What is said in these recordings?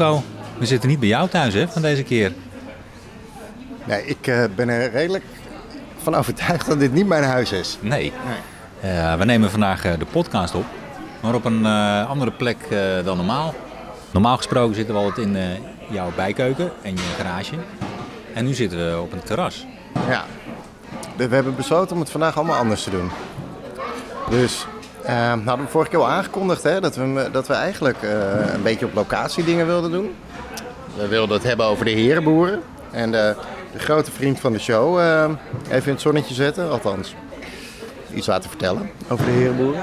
Remco, we zitten niet bij jou thuis hè, van deze keer. Nee, ik eh, ben er redelijk van overtuigd dat dit niet mijn huis is. Nee. Eh, we nemen vandaag eh, de podcast op, maar op een andere plek dan normaal. Normaal gesproken zitten we altijd in jouw bijkeuken en je garage. En nu zitten we op een terras. Ja. We hebben besloten om het vandaag allemaal anders te doen. Dus, eh nou hadden we vorige keer al aangekondigd hè, dat, we, dat we eigenlijk eh, een beetje op locatie dingen wilden doen. We wilden het hebben over de herenboeren. En de, de grote vriend van de show eh, even in het zonnetje zetten. Althans, iets laten vertellen over de herenboeren.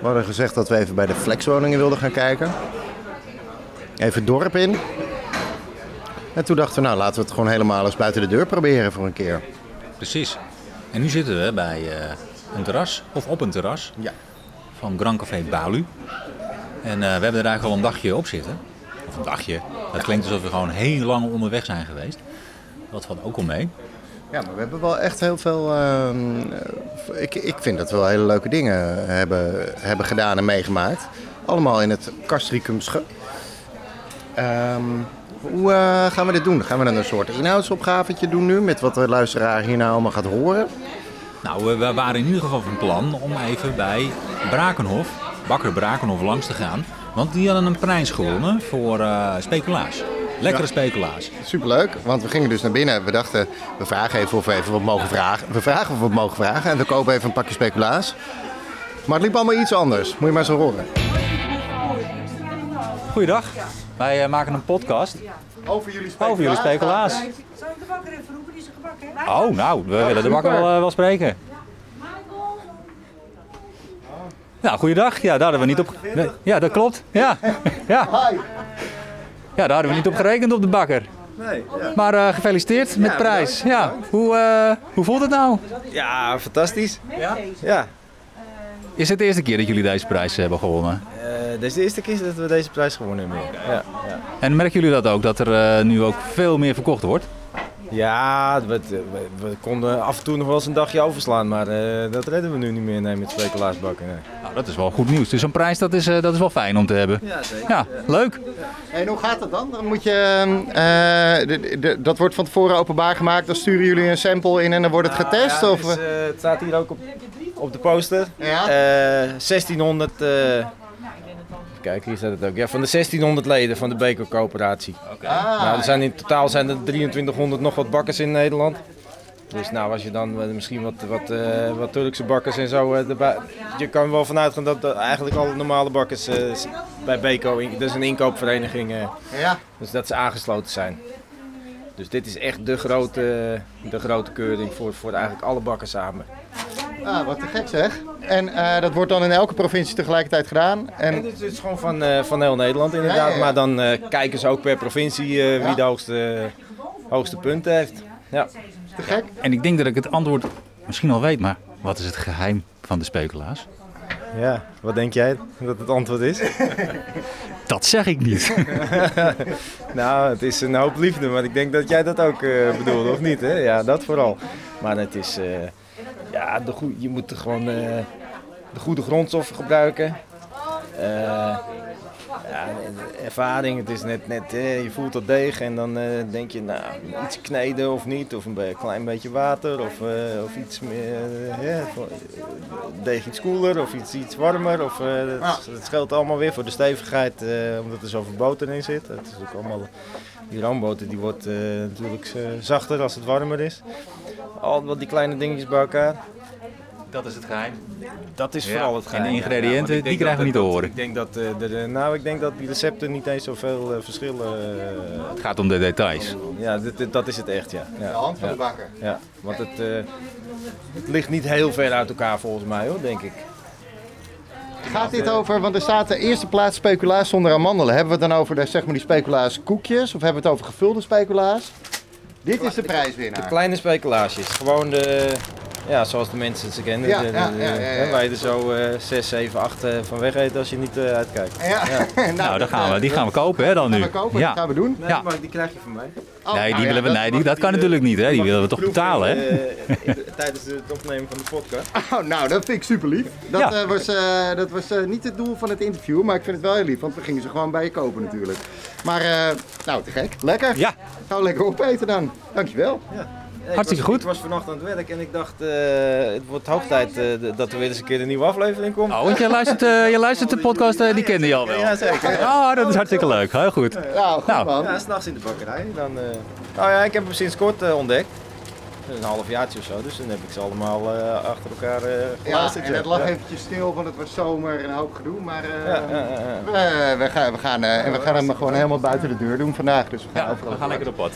We hadden gezegd dat we even bij de flexwoningen wilden gaan kijken. Even het dorp in. En toen dachten we, nou laten we het gewoon helemaal eens buiten de deur proberen voor een keer. Precies. En nu zitten we bij eh, een terras, of op een terras, Ja. van Grand Café Balu. En eh, we hebben er eigenlijk al een dagje op zitten. Of een dagje. Dat klinkt alsof we gewoon heel lang onderweg zijn geweest. Dat valt ook al mee. Ja, maar we hebben wel echt heel veel. ehm, eh, ik, ik vind dat we wel hele leuke dingen hebben, hebben gedaan en meegemaakt. Allemaal in het Castricumsche. Ehm hoe eh, gaan we dit doen? Gaan we dan een soort inhoudsopgavetje doen nu? Met wat de luisteraar hierna allemaal gaat horen? Nou, we, we waren in ieder geval van plan om even bij Brakenhof, bakker Brakenhof, langs te gaan. Want die hadden een prijs gewonnen voor eh, speculaas. Lekkere Ja. speculaas. Superleuk, want we gingen dus naar binnen. We dachten, we vragen even of we even wat mogen vragen. We vragen of we wat mogen vragen en we kopen even een pakje speculaas. Maar het liep allemaal iets anders. Moet je maar eens horen. Goeiedag. Wij eh, maken een podcast Over jullie over jullie speculaas. Zou ik de bakker even hè? Oh, nou, we willen de bakker wel, eh, wel spreken. Nou, goeiedag. Ja, daar hadden we niet op... Ja, dat klopt. Ja. Ja. ja, daar hadden we niet op gerekend op de bakker. Nee, ja. Maar eh, gefeliciteerd met prijs. Ja. Hoe, eh, hoe voelt het nou? ja, fantastisch. Ja? Ja, Is het de eerste keer dat jullie deze prijs hebben gewonnen? Eh, dit is de eerste keer dat we deze prijs gewonnen hebben. Ja, ja. En merken jullie dat ook, dat er nu ook veel meer verkocht wordt? Ja we, we, we konden af en toe nog wel eens een dagje overslaan, maar eh, dat redden we nu niet meer nee, met speculaasbakken. Nee. Nou, dat is wel goed nieuws. Dus zo'n prijs, dat is, eh, dat is wel fijn om te hebben. Ja, zeker. Ja, leuk. En hoe gaat het dan? Dan moet je, eh, de- de- dat wordt van tevoren openbaar gemaakt. Dan sturen jullie een sample in en dan wordt het getest? Ja, of? dus, het staat hier ook op, op de poster. Ja. Eh, 1600. Eh, Kijk, hier staat het ook. Ja, van de 1600 leden van de Beko Coöperatie. Ah, Nou, er zijn in totaal zijn er 2300 nog wat bakkers in Nederland. Dus nou, als je dan eh, misschien wat, wat, eh, wat Turkse bakkers en zo eh, erbij... Je kan er wel vanuit gaan dat, eigenlijk alle normale bakkers bij Beko, dat is een inkoopvereniging, eh, ja. dus dat ze aangesloten zijn. Dus dit is echt de grote, de grote keuring voor, voor eigenlijk alle bakkers samen. Ah, wat te gek zeg. En eh, dat wordt dan in elke provincie tegelijkertijd gedaan. En En, dit is gewoon van, eh, van heel Nederland inderdaad, Ja, ja, ja. maar dan eh, kijken ze ook per provincie eh, Ja. wie de hoogste, hoogste punten heeft. Ja. te gek. En ik denk dat ik het antwoord misschien al weet, maar wat is het geheim van de speculaas? Ja, wat denk jij dat het antwoord is? Dat zeg ik niet. nou, het is een hoop liefde, maar ik denk dat jij dat ook eh, bedoelde, of niet? Hè? Ja, dat vooral. Maar het is, eh, ja, de goe- je moet gewoon eh, de goede grondstoffen gebruiken. Eh, ja, ervaring, het is net, net eh, je voelt dat deeg en dan denk je, nou, iets kneden of niet, of een klein beetje water, of, of iets meer, deeg iets koeler of iets, iets warmer. Of, dat, dat scheelt allemaal weer voor de stevigheid, omdat er zoveel boter in zit. Het is ook allemaal, die roomboter die wordt natuurlijk zachter als het warmer is. Al wat die kleine dingetjes bij elkaar. Dat is het geheim. Dat is Ja, vooral het en geheim. de ingrediënten, die krijgen we dat- niet te horen. Ik denk dat, eh, de, nou, ik denk dat die recepten niet eens zoveel eh, verschillen. eh, Het gaat om de details. ja, dit, dit- dat is het echt, ja. ja. De hand van ja. de bakker. Ja, want het, eh, het ligt niet heel ver uit elkaar volgens mij hoor, denk ik. Gaat dit over, want er staat de eerste plaats speculaas zonder amandelen. Hebben we het dan over de, zeg maar, die speculaas koekjes of hebben we het over gevulde speculaas? Dit is de prijswinnaar. De kleine speculaasjes, gewoon de, ja, zoals de mensen ze kennen. Ja, de, de- ja, de- ja, ja, ja. hè, Waar je er zo eh 6, 7, 8 van weg eet als je niet eh, uitkijkt. Ja. Nou, dan gaan we, eh, die gaan we kopen hè dan gaan nu. we kopen, Ja. dat gaan we doen. Nee, Ja. maar die krijg je van mij. Oh, nee, nou die willen we, nee die, dat kan die, natuurlijk niet, hè? Die mag willen we toch betalen, hè? eh, tijdens het opnemen van de podcast. Oh, nou, dat vind ik super lief. Dat Ja. eh, was, eh, dat was eh, niet het doel van het interview, maar ik vind het wel heel lief, want we gingen ze gewoon bij je kopen natuurlijk. Maar, eh, nou, te gek. Lekker. Ja, Gaan we lekker opeten dan. Dankjewel. Ja, Hartstikke ik was, goed. Ik was vannacht aan het werk en ik dacht, eh, het wordt hoog tijd eh, dat er weer eens een keer een nieuwe aflevering komt. oh, want jij luistert, eh, jij luistert de podcast, eh, die kende je al wel. Ja, zeker. Oh, dat is hartstikke leuk. Heel goed. Nou, goed Nou. man. Ja, s'nachts in de bakkerij. Dan, eh, nou ja, ik heb hem sinds kort ontdekt. Een half jaartje of zo, dus dan heb ik ze allemaal eh, achter elkaar eh Ja, geluisterd. en het lag ja. eventjes stil, want het was zomer en een hoop gedoe, maar eh, we, we gaan, we, gaan, eh, en we gaan hem gewoon helemaal buiten de deur doen vandaag, dus we gaan Ja, overal we gaan lekker op pad.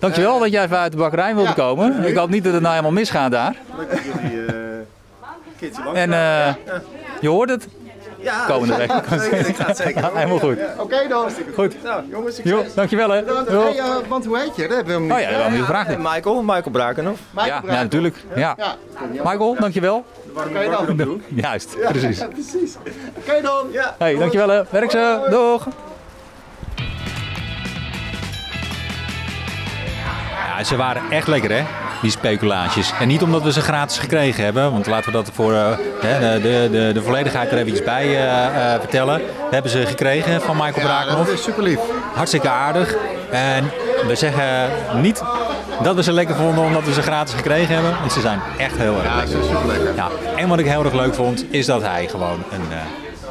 Dankjewel dat jij even uit de bakkerij wilde Ja, komen. Ik hoop niet dat het nou helemaal misgaat daar. Leuk dat jullie eh, een keertje langs En eh, je hoort het ja, komende week. ik ga het zeker. Helemaal goed. Oké dan. Goed. Nou, jongens, succes. Jo, dankjewel hè. Dan, Jo. hey, eh, want hoe heet je? Dat hebben we hem Oh ja, dat hebben we niet gevraagd. Eh, Michael, Michael Brakenhoff. Michael Ja, ja, natuurlijk. Ja. Ja, Michael, dankjewel. Oké dan. Juist, precies. Ja, precies. Oké dan. Ja. Hey, dankjewel hè. Werk zo. Doeg. Ja, ze waren echt lekker hè, die speculaties. En niet omdat we ze gratis gekregen hebben, want laten we dat voor eh, de, de, de volledigheid er eventjes bij eh, eh, vertellen. We hebben ze gekregen van Michael Ja, dat Brakenhoff. is super lief. Hartstikke aardig. En we zeggen niet dat we ze lekker vonden omdat we ze gratis gekregen hebben, want ze zijn echt heel erg Ja, lekker. dat is super lekker. Ja, en wat ik heel erg leuk vond, is dat hij gewoon een,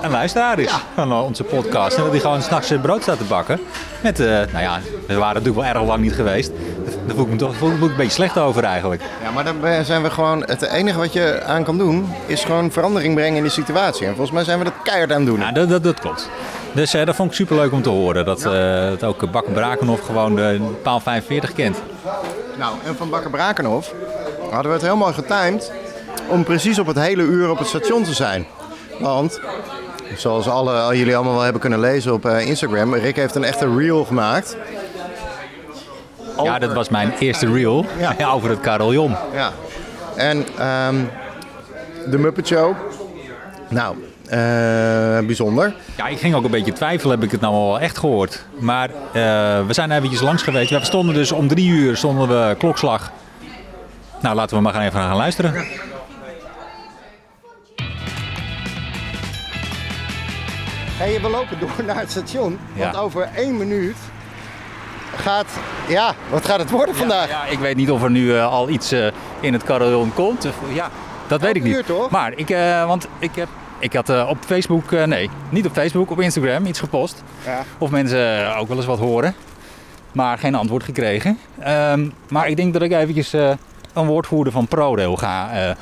een luisteraar is van onze podcast. En dat hij gewoon s'nachts zijn brood staat te bakken. Met, nou ja, we waren natuurlijk wel erg lang niet geweest. Daar voel ik me toch voel ik me een beetje slecht over eigenlijk. Ja, maar dan zijn we gewoon. Het enige wat je aan kan doen, is gewoon verandering brengen in die situatie. En volgens mij zijn we dat keihard aan het doen. Ja, dat, dat, dat klopt. Dus eh, dat vond ik super leuk om te horen. Dat, eh, dat ook Bakken Brakenhoff gewoon de paal 45 kent. Nou, en van Bakker Brakenhoff hadden we het mooi getimed om precies op het hele uur op het station te zijn. Want, zoals alle, al jullie allemaal wel hebben kunnen lezen op eh, Instagram, Rick heeft een echte reel gemaakt. Ja, dat was mijn eerste reel Ja. over het carillon. Ja. En ehm, de Muppet Show. Nou, eh, bijzonder. Ja, ik ging ook een beetje twijfelen, heb ik het nou al echt gehoord. Maar eh, we zijn eventjes langs geweest. We stonden dus om drie uur, stonden we klokslag. Nou, laten we maar gaan even gaan luisteren. Hey, we lopen door naar het station. Want Ja. over één minuut gaat. Ja, wat gaat het worden vandaag? Ja, ik weet niet of er nu eh, al iets eh, in het carillon komt. Of- Ja, dat weet ik niet. uur, toch? Maar ik, eh, want ik, heb, ik had eh, op Facebook, eh, nee, niet op Facebook, op Instagram iets gepost. Ja. Of mensen eh, ook wel eens wat horen. Maar geen antwoord gekregen. Ehm, maar ik denk dat ik eventjes eh, een woordvoerder van ProRail ga eh,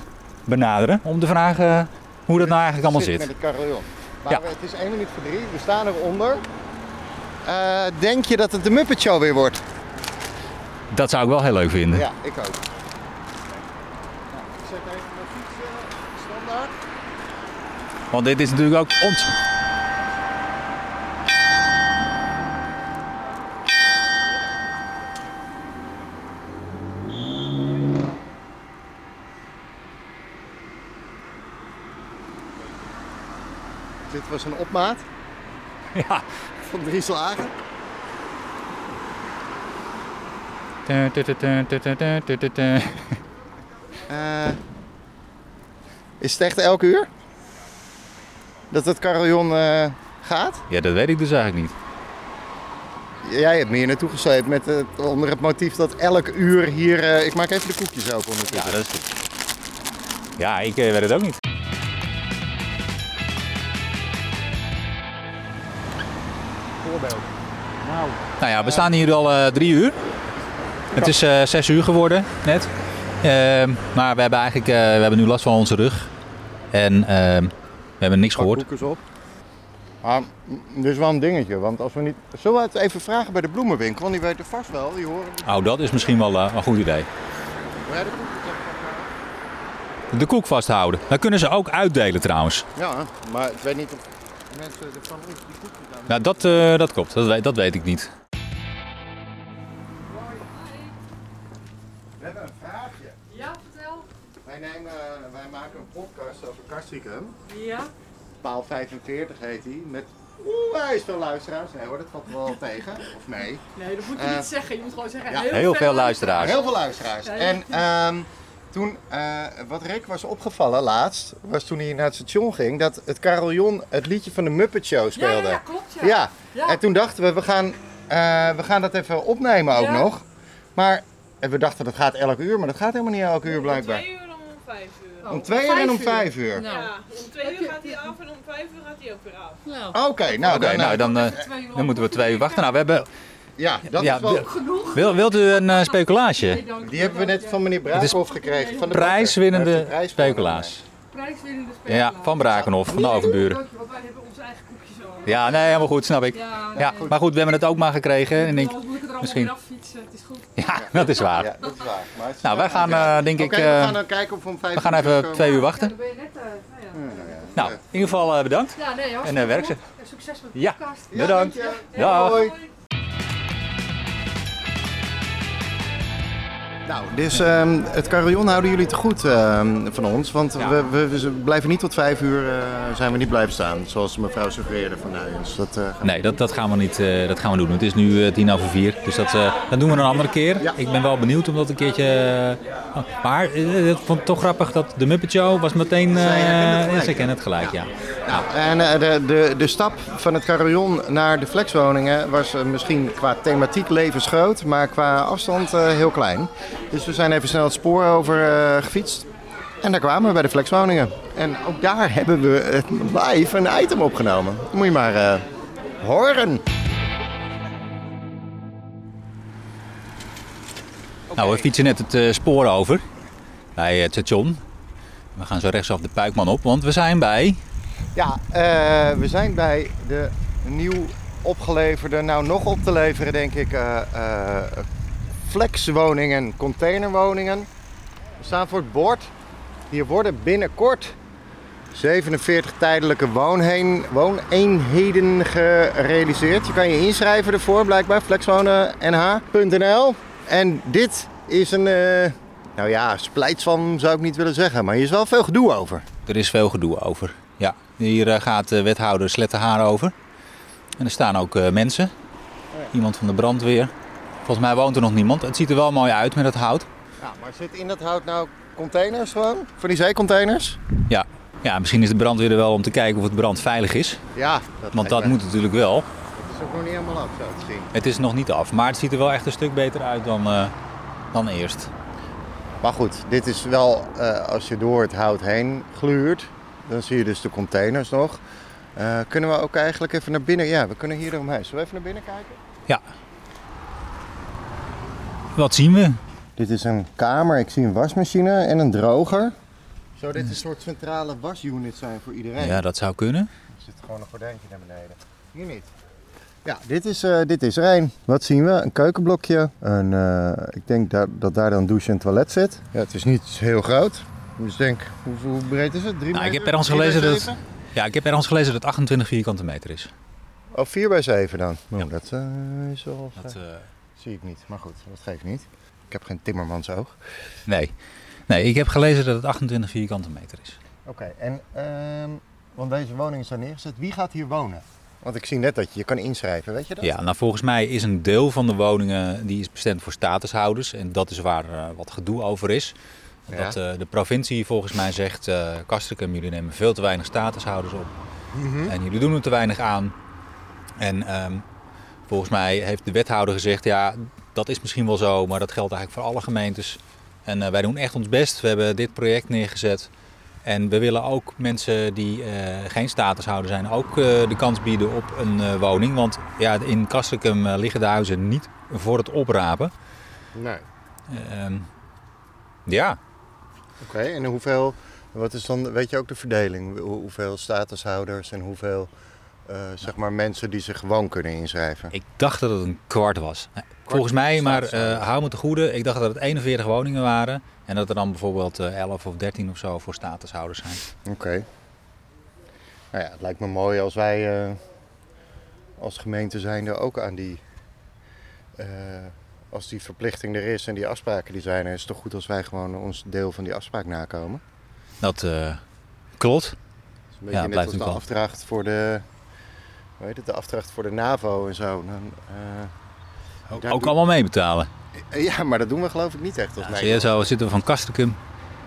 benaderen. Om te vragen hoe dat nou eigenlijk allemaal zit. Met het carillon. Maar Ja. het is één minuut voor drie. We staan eronder. Eh, denk je dat het de Muppet Show weer wordt? Dat zou ik wel heel leuk vinden. Ja, ik ook. Nou, ik zet even mijn fiets eh, standaard. Want dit is natuurlijk ook ons. Dit was een opmaat Ja. Van drie slagen. Eh, is het echt elk uur? Dat het carillon eh, gaat? Ja, dat weet ik dus eigenlijk niet. Jij hebt me hier naartoe gesleept met het, onder het motief dat elk uur hier... eh, ik maak even de koekjes open ondertussen. Ja, dat is goed. Ja, ik eh, weet het ook niet. Nou, ja, we staan hier al eh, drie uur. Het is eh, zes uur geworden net. Ehm, maar we hebben eigenlijk eh, we hebben nu last van onze rug. En ehm, we hebben niks gehoord. koekjes op. Ah, m, dit is wel een dingetje, want als we niet... Zullen we het even vragen bij de bloemenwinkel? Want die weten vast wel, die horen... Oh, dat is misschien wel een goed idee. Jij de koek vasthouden. Dat kunnen ze ook uitdelen trouwens. Ja, maar ik weet niet of mensen er van ons die aan... Nou, dat, eh, dat klopt. Dat weet, dat weet ik niet. Podcast over Kastrikum. Ja. Paal 45 heet die. Met onwijs veel luisteraars. Nee hoor, dat valt wel tegen. Of nee. Nee, dat moet je Eh, niet zeggen. Je moet gewoon zeggen ja, heel, Heel veel luisteraars. Heel veel luisteraars. Ja, En ehm, toen, eh, wat Rick was opgevallen laatst, was toen hij naar het station ging, dat het carillon het liedje van de Muppet Show speelde. ja, ja, klopt. Ja. Ja. Ja. En toen dachten we, we gaan, eh, we gaan dat even opnemen ook Ja. nog. Maar en we dachten dat gaat elk uur, maar dat gaat helemaal niet elk uur blijkbaar. Twee uur om vijf uur. Om twee uur en om vijf uur. Nou, Ja, om twee uur gaat hij af en om vijf uur gaat hij ook weer af. nou. Oké, nou, nou eh, dan, eh, dan moeten we twee uur wachten. Nou, we hebben, ja, dat ja, is wel... wil- wil, wilt u een eh, speculaasje? Nee, Die hebben we net van meneer Braakhoff gekregen. Van de Prijswinnende prijs speculaas. Prijswinnende Ja, speculaas. van Brakenhof, van de overburen. Want wij hebben onze eigen koekjes al. Ja, nee, helemaal goed, snap ik. Ja, Ja, maar goed, we hebben het ook maar gekregen. En allemaal misschien-. Het is goed. ja, dat is waar. Ja, dat is waar. Maar het is- Nou, wij gaan eh, denk Oké, ik... we eh, gaan dan kijken of we om vijf we gaan even terugkomen. twee uur Ja, wachten. dan ben je net... eh, nou ja. Nou, in ieder geval eh, bedankt. Ja, nee, En eh, werk ze. Succes met de Ja. podcast. Ja, Bedankt. Dag. Nou, dus ehm, het carillon houden jullie te goed ehm, van ons. Want Ja. we, we, we blijven niet tot vijf uur eh, zijn we niet blijven staan. Zoals mevrouw suggereerde van nou, dus dat, eh, Nee, dat, dat, gaan we niet, eh, dat gaan we doen. Het is nu tien over vier. Dus dat, dat doen we een andere keer. Ja. Ik ben wel benieuwd om dat een keertje... oh, maar ik vond het toch grappig dat de Muppet Show was meteen... gelijk, ze kennen het gelijk, ja. Nou, en eh, de, de, de stap van het carillon naar de flexwoningen was misschien qua thematiek levensgroot, maar qua afstand heel klein. Dus we zijn even snel het spoor over eh, gefietst. En daar kwamen we bij de flexwoningen. En ook daar hebben we live een item opgenomen. Moet je maar eh, horen. Nou, we fietsen net het eh, spoor over bij het station. We gaan zo rechtsaf de Puikman op, want we zijn bij... Ja, we zijn bij de nieuw opgeleverde, nou nog op te leveren denk ik, flexwoningen, containerwoningen. We staan voor het bord. Hier worden binnenkort 47 tijdelijke woonheen, wooneenheden gerealiseerd. Je kan je inschrijven ervoor, blijkbaar, flexwonen.nh.nl. En dit is een, eh, nou ja, splijtswam zou ik niet willen zeggen, maar hier is wel veel gedoe over. Er is veel gedoe over. Ja, hier eh, gaat de wethouder Slettenhaar over. En er staan ook eh, mensen. Iemand van de brandweer. Volgens mij woont er nog niemand. Het ziet er wel mooi uit met het hout. Ja, maar zit in dat hout nou containers gewoon? Voor die zeecontainers? Ja. ja, misschien is de brandweer er wel om te kijken of het brandveilig is. Ja, dat Want dat moet natuurlijk wel. Het is ook nog niet helemaal af zo te zien. Het is nog niet af, maar het ziet er wel echt een stuk beter uit dan, eh, dan eerst. Maar goed, dit is wel, eh, als je door het hout heen gluurt, dan zie je dus de containers nog. Eh, kunnen we ook eigenlijk even naar binnen? Ja, we kunnen hier eromheen. Zullen we even naar binnen kijken? Ja. Wat zien we? Dit is een kamer. Ik zie een wasmachine en een droger. Zou dit een soort centrale wasunit zijn voor iedereen? Ja, dat zou kunnen. Er zit gewoon een gordijntje naar beneden. Hier niet. Ja, dit is, eh, dit is er één. Wat zien we? Een keukenblokje. Een, eh, ik denk dat, dat daar dan douche en toilet zit. Ja, het is niet heel groot. Dus ik denk, hoe, hoe breed is het? 3 Nou, ik meter? heb ergens Drie gelezen dat-? Ja, ik heb ergens gelezen dat het 28 vierkante meter is. Oh, 4 bij 7 dan. Oh, Ja. Dat eh, is wel... Dat, zie ik niet. Maar goed, dat geeft niet. Ik heb geen timmermansoog. nee. nee, ik heb gelezen dat het 28 vierkante meter is. Oké, en... ehm, want deze woningen zijn neergezet. Wie gaat hier wonen? Want ik zie net dat je je kan inschrijven, weet je dat? Ja, nou volgens mij is een deel van de woningen die is bestemd voor statushouders. En dat is waar eh, wat gedoe over is. Ja. Dat eh, de provincie volgens mij zegt, eh Castricum, jullie nemen veel te weinig statushouders op. Mhm. En jullie doen er te weinig aan. En ehm, volgens mij heeft de wethouder gezegd, ja, dat is misschien wel zo, maar dat geldt eigenlijk voor alle gemeentes. En eh, wij doen echt ons best. We hebben dit project neergezet. En we willen ook mensen die eh, geen statushouder zijn, ook eh, de kans bieden op een woning. Want ja, in Castricum eh, liggen de huizen niet voor het oprapen. Nee. Ehm, ja, Oké, en hoeveel, wat is dan, weet je ook de verdeling? Hoe- hoeveel statushouders en hoeveel, eh, zeg maar, mensen die zich gewoon kunnen inschrijven? ik dacht dat het een kwart was. Nee, Volgens mij, maar eh, hou me te goede, ik dacht dat het 41 woningen waren. En dat er dan bijvoorbeeld eh, 11 of 13 of zo voor statushouders zijn. Oké. Nou ja, het lijkt me mooi als wij eh, als gemeente zijnde ook aan die, eh, als die verplichting er is en die afspraken die zijn, er, is het toch goed als wij gewoon ons deel van die afspraak nakomen. Dat eh, klopt. Het is een beetje Ja, net als de afdracht voor de, hoe heet het, de afdracht voor de NAVO en zo. Dan, eh, Ook, Daar ook doe- allemaal meebetalen. eh, ja, maar dat doen we geloof ik niet echt als Ja, zo zitten we van Kastrikum.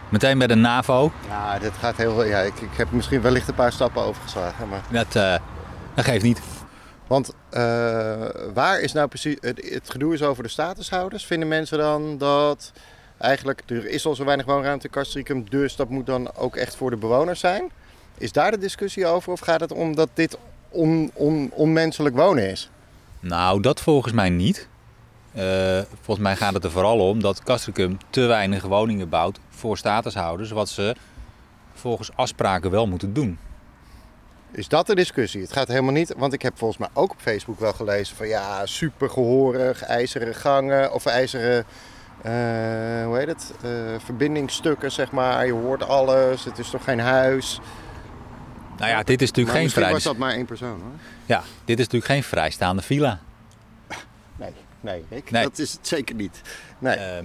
Meteen bij de NAVO. Ja, dat gaat heel... Ja, ik, ik heb misschien wellicht een paar stappen overgeslagen, maar... Dat, eh, dat geeft niet. Want waar is nou precies... Het, het gedoe is over de statushouders. Vinden mensen dan dat... Eigenlijk, er is al zo weinig woonruimte in Castricum, dus dat moet dan ook echt voor de bewoners zijn. Is daar de discussie over of gaat het om dat dit on, on, onmenselijk wonen is? Nou, dat volgens mij niet. Eh, volgens mij gaat het er vooral om dat Castricum te weinig woningen bouwt voor statushouders, wat ze volgens afspraken wel moeten doen. Is dat de discussie? Het gaat helemaal niet, want ik heb volgens mij ook op Facebook wel gelezen van ja, super gehoorig, ijzeren gangen of ijzeren, eh, hoe heet het, eh, verbindingsstukken zeg maar. Je hoort alles, het is toch geen huis. Nou ja, dit is natuurlijk Maar geen vrij... was dat maar één persoon hoor. Ja, dit is natuurlijk geen vrijstaande villa. Nee, nee, Rick, Nee. dat is het zeker niet. Nee. Ehm,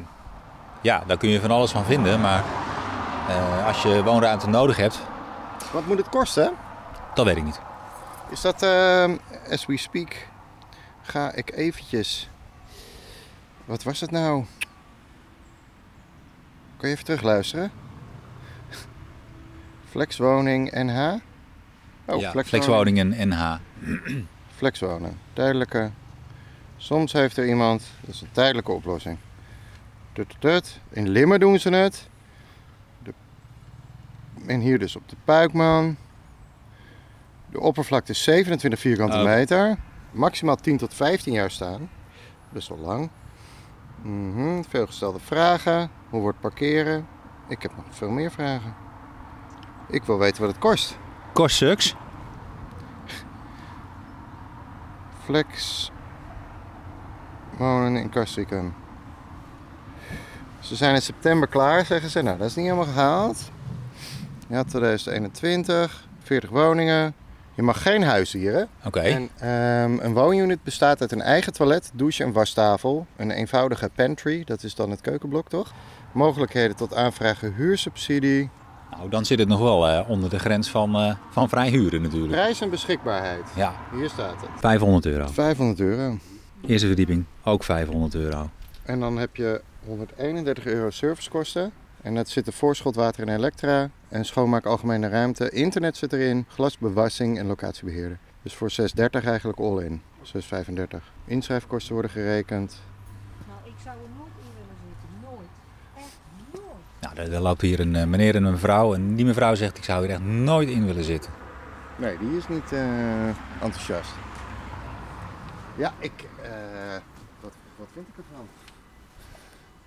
ja, daar kun je van alles van vinden, maar eh, als je woonruimte nodig hebt, Wat moet het kosten? dat weet ik niet. Is dat, ehm, as we speak, ga ik eventjes... Wat was het nou? Kan je even terugluisteren? Flexwoning NH? Oh, ja, flexwoning. flexwoningen NH. Flexwonen. Tijdelijke. Soms heeft er iemand, dat is een tijdelijke oplossing. Tut, tut, tut. In Limmer doen ze het. De, en hier dus op de Puikman. De oppervlakte is 27 vierkante Oh. meter. Maximaal 10 tot 15 jaar staan. Best wel lang. Mhm, Veel gestelde vragen. Hoe wordt parkeren? Ik heb nog veel meer vragen. Ik wil weten wat het kost. Kost suks. Flex wonen in Castricum. Ze zijn in september klaar, zeggen ze. Nou, dat is niet helemaal gehaald. Ja, 2021, 40 woningen. Je mag geen huis hier, hè? Oké. En, ehm, een woonunit bestaat uit een eigen toilet, douche en wastafel. Een eenvoudige pantry, dat is dan het keukenblok, toch? Mogelijkheden tot aanvragen huursubsidie. Nou, dan zit het nog wel eh, onder de grens van, eh, van vrij huren natuurlijk. Prijs en beschikbaarheid. Ja, Hier staat het. 500 euro. 500 euro. Eerste verdieping, ook 500 euro. En dan heb je 131 euro servicekosten. En dat zit er voorschot, water en elektra. En schoonmaak algemene ruimte. Internet zit erin. Glasbewassing en locatiebeheerder. Dus voor 630 eigenlijk all in. 635. Inschrijfkosten worden gerekend. Nou, ik zou er nooit in willen zitten. Nooit. Echt nooit. Nou, er, er loopt hier een eh, meneer en een mevrouw. En die mevrouw zegt, ik zou hier echt nooit in willen zitten. Nee, die is niet eh, enthousiast. Ja, ik... eh, wat, wat vind ik ervan?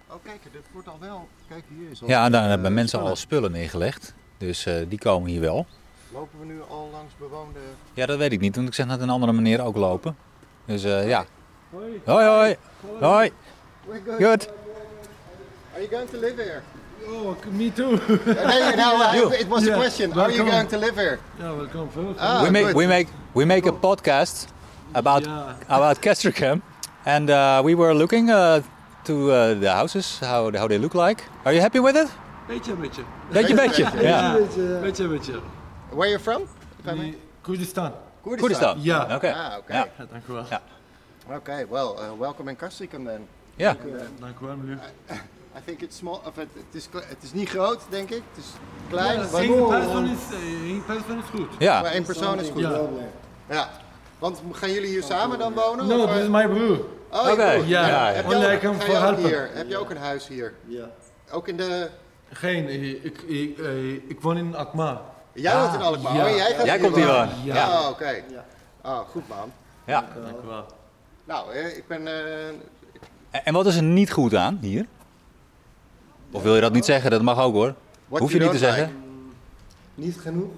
Oh, kijk, dit wordt al wel... Kijk, hier is al... Ja, daar hebben mensen spullen. al spullen neergelegd. Dus die komen hier wel. Lopen we nu al langs bewoonde... Ja, dat weet ik niet, want ik zeg net een andere meneer ook lopen. Dus ja. Hoi, hoi. Hoi. Good. Good. Are you going to live here? Oh, me too. Nee, no, You. it was a Yeah, question. Are you going to live here? yeah, welcome first. Ah, we make good. we make we make a podcast about Yeah. about Castricum, and uh, we were looking uh, to uh, the houses, how how they look like. Are you happy with it? Beetje, beetje. Beetje, beetje. Ja. Beetje, beetje. Where are you from? If I may? Die Koerdistan. Koerdistan. Ja. Oké. Ah, oké. Ja. Ja, dank u wel. Ja. Okay, well, uh, welcome in Castricum then. Ja. Dank u wel, meneer. I think it's small, of het, het, is, het is niet groot, denk ik. Het is klein, maar, Eén persoon is, eh, één persoon is goed. Ja. maar één persoon is goed. Ja. Ja. Want gaan jullie hier samen dan wonen? No, dit eh, is mijn broer. Oh, Oké. Ja, ja. Heb je, ook, ga hier? Heb je ook een huis hier? Ja. Ook in de... Geen, eh, ik, ik, eh, ik woon in Akma. Jij woont in Alkmaar, ja. oh, jij gaat Jij komt hier wonen. Ja. Ja, oh, oké. Oh, goed man. ja. Dank wel. Nou, ik ben... eh, En en wat is er niet goed aan hier? Of wil je dat niet zeggen? Dat mag ook hoor. what Hoef je niet te zeggen. Niet genoeg?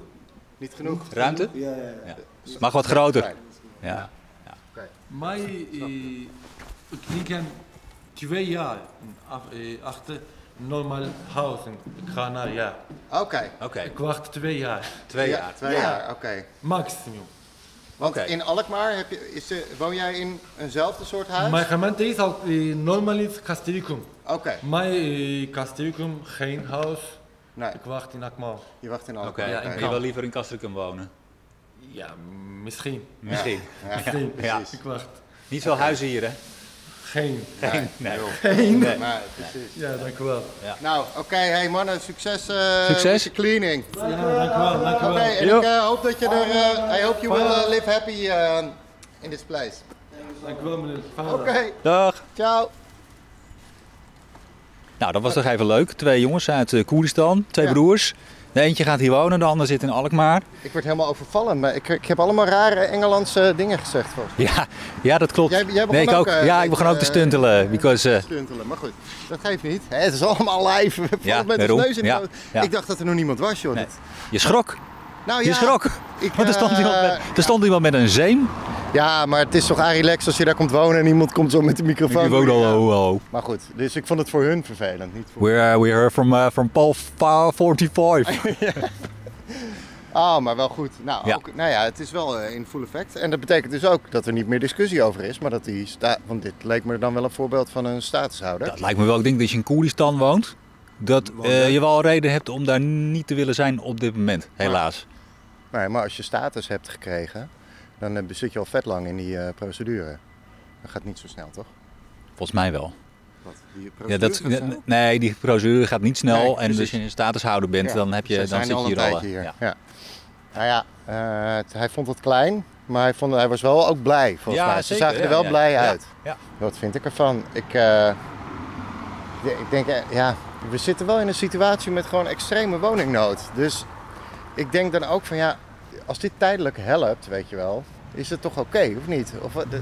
Niet genoeg? Ruimte? Ja, ja, ja. Mag wat groter. Ja. Maar eh, ik denk twee jaar eh, achter normaal huis. Ik ga naar ja. Oké. Oké. Ik wacht twee jaar. Twee Ja, jaar. Twee jaar, oké. Maximum. Want Oké. in Alkmaar heb je, is, woon jij in eenzelfde soort huis? Mijn gemeente is al eh, normaal is Castricum. Oké, Maar eh, Castricum geen huis. nee, Ik wacht in Akma. je wacht in. Alkmaar. Ja, oké. je wil liever in Castricum wonen? Ja, misschien. Misschien. Misschien. Ja. Ik wacht. Niet veel huizen hier, hè? Geen. Nee. Nee. Maar, precies. Ja, dank u wel. Nou, oké, hey mannen, succes, eh Succes. met je cleaning. Ja, dank u wel, dank u Oké, en ik eh, hoop dat je er, eh, I hope you will live happy eh, in this place. Dank u wel, meneer Vader. Oké, Dag. ciao. Nou, dat was toch even leuk. Twee jongens uit Koerdistan, twee Ja. broers. De eentje gaat hier wonen, de ander zit in Alkmaar. Ik word helemaal overvallen, maar ik, ik heb allemaal rare Engelandse dingen gezegd volgens mij. Ja, ja dat klopt. Jij- jij begon nee, ik ook, eh, ja, ik begon ook te eh, stuntelen. Because, eh, Stuntelen, maar goed, dat geeft niet. Hè, het is allemaal live. Ja, met de neus in de Ja. Ik dacht dat er nog niemand was, joh. Nee. Je schrok. Nou Je ja, schrok. ik, Want er stond, eh, iemand met, er stond iemand met een zeem. Ja, maar het is toch relax als je daar komt wonen en iemand komt zo met de microfoon. Ik woon al, oh, oh. Maar goed, dus ik vond het voor hun vervelend. Niet voor... We, uh, we heard from, uh, from Paul Fa- 45. Ah, maar wel goed. Nou, Ja. ook, nou ja, het is wel eh, in full effect. En dat betekent dus ook dat er niet meer discussie over is. Maar dat die sta Want dit leek me dan wel een voorbeeld van een statushouder. Dat lijkt me wel. Ik denk dat je in Koerdistan woont. Dat eh, je wel reden hebt om daar niet te willen zijn op dit moment. Helaas. Nee, maar als je status hebt gekregen, dan eh, zit je al vet lang in die eh, procedure. Dat gaat niet zo snel, toch? Volgens mij wel. Wat, die Ja, procedure dat, nee, die procedure gaat niet snel. Nee, en precies. als je een statushouder bent, Ja, dan, heb je, dan zit je een hier al. hier. ja. Ja. Nou ja, eh, het- hij vond het klein, maar hij, vond, hij was wel ook blij volgens Ja, mij. Ze zeker, zagen er ja, wel ja. blij Ja, uit. ja. Wat vind ik ervan? Ik, eh, ik denk, ja, we zitten wel in een situatie met gewoon extreme woningnood. Dus ik denk dan ook van ja, als dit tijdelijk helpt, weet je wel, is het toch oké, of niet? Of, de,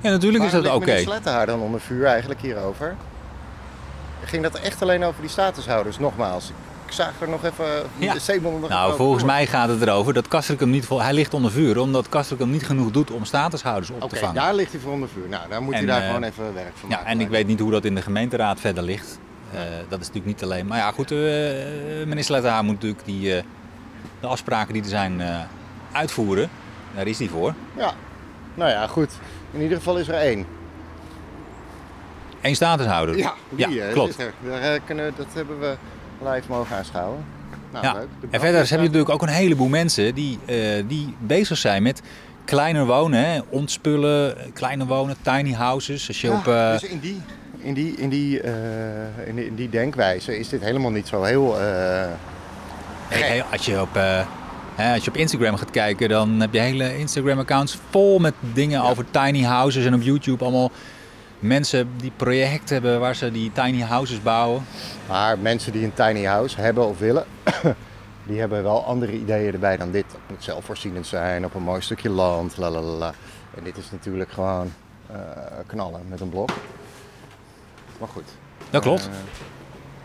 Ja, natuurlijk is dat waarom oké. ligt meneer Slettenhaar dan onder vuur eigenlijk hierover? Ging dat echt alleen over die statushouders? Nogmaals, ik zag er nog even Ja. de nog Nou, volgens mij gaat het erover dat Castricum niet vol, hij ligt onder vuur omdat Castricum niet genoeg doet om statushouders op te vangen. daar ligt hij voor onder vuur. Nou, daar moet En, hij daar eh, gewoon even werk van Ja, maken. en ik weet niet hoe dat in de gemeenteraad verder ligt. Eh, dat is natuurlijk niet alleen. Maar ja, goed, eh meneer Slettenhaar moet natuurlijk die, eh, de afspraken die er zijn uitvoeren. Daar is hij voor. Ja, nou ja, goed. In ieder geval is er één. Eén statushouder. Ja, die Ja, klopt. er. Daar, kunnen, dat hebben we live mogen aanschouwen. Nou, Ja. leuk. En verder heb je natuurlijk ook een heleboel mensen die, die bezig zijn met kleiner wonen. Hè? Ontspullen, kleiner wonen, tiny houses. Als je Ja, op, Dus in die, in, die, in, die, eh, in, die, in die denkwijze is dit helemaal niet zo heel... eh, Hey, als, je op, eh, hè, als je op Instagram gaat kijken, dan heb je hele Instagram-accounts vol met dingen over tiny houses. En op YouTube allemaal mensen die projecten hebben waar ze die tiny houses bouwen. Maar mensen die een tiny house hebben of willen, die hebben wel andere ideeën erbij dan dit. Het moet zelfvoorzienend zijn op een mooi stukje land, la la la. En dit is natuurlijk gewoon knallen met een blok. Maar goed. Dat klopt. Eh,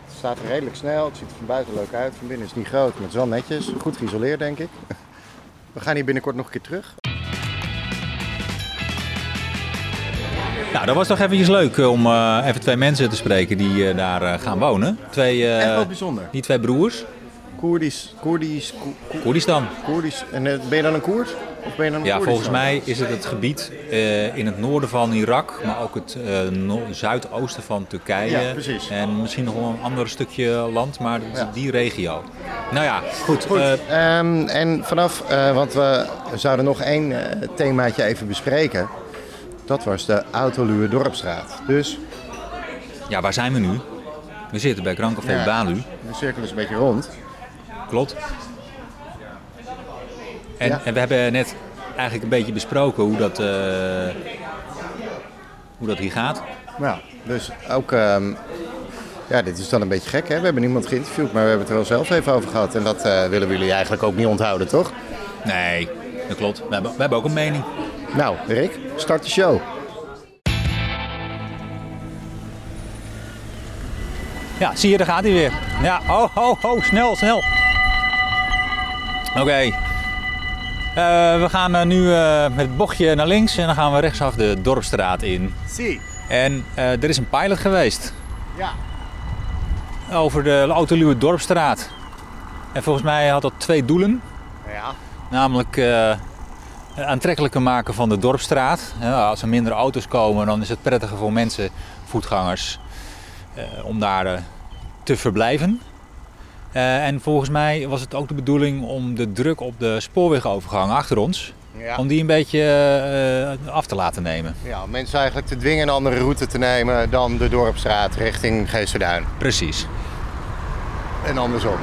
het staat er redelijk snel, het ziet er van buiten leuk uit. Van binnen is het niet groot, maar het is wel netjes. Goed geïsoleerd denk ik. We gaan hier binnenkort nog een keer terug. Nou, dat was toch eventjes leuk eh, om eh, even twee mensen te spreken die daar gaan wonen. Twee, Echt wel bijzonder. die twee broers. Koerdisch, Koerdisch, Ko- Ko- Koerdistan. Koerdisch. En eh, ben je dan een Koerd? Of ben je dan een Ja, volgens mij is het het gebied eh, in het noorden van Irak, maar ook het eh, no- zuidoosten van Turkije. Ja, precies. En misschien nog wel een ander stukje land, maar Ja. die regio. Nou ja, goed. Goed, eh, ehm, en vanaf, want we zouden nog één themaatje even bespreken. Dat was de Autoluwe Dorpstraat. Dus ja, waar zijn we nu? We zitten bij Grand Café Ja. Balu. de cirkel is een beetje rond. Klopt. En, Ja. en we hebben net eigenlijk een beetje besproken hoe dat, eh, hoe dat hier gaat. Ja, dus ook, ehm, ja, dit is dan een beetje gek hè. We hebben niemand geïnterviewd, maar we hebben het er wel zelf even over gehad. En dat eh, willen we jullie eigenlijk ook niet onthouden, toch? Nee, dat klopt. We hebben, we hebben ook een mening. Nou, Rick, start de show. Ja, zie je, daar gaat hij weer. Ja, oh, oh, oh, snel, snel. Oké. We gaan eh, nu eh, met het bochtje naar links en dan gaan we rechtsaf de Dorpstraat in. Zie. En eh, er is een pilot geweest Ja. over de Autoluwe Dorpstraat. En volgens mij had dat twee doelen. Ja. Namelijk eh, het aantrekkelijker maken van de dorpstraat. Als er minder auto's komen, dan is het prettiger voor mensen, voetgangers, eh, om daar eh, te verblijven. Eh, en volgens mij was het ook de bedoeling om de druk op de spoorwegovergang achter ons, Ja. om die een beetje eh, af te laten nemen. ja, om mensen eigenlijk te dwingen een andere route te nemen dan de Dorpstraat richting Geesterduin. Precies. En andersom.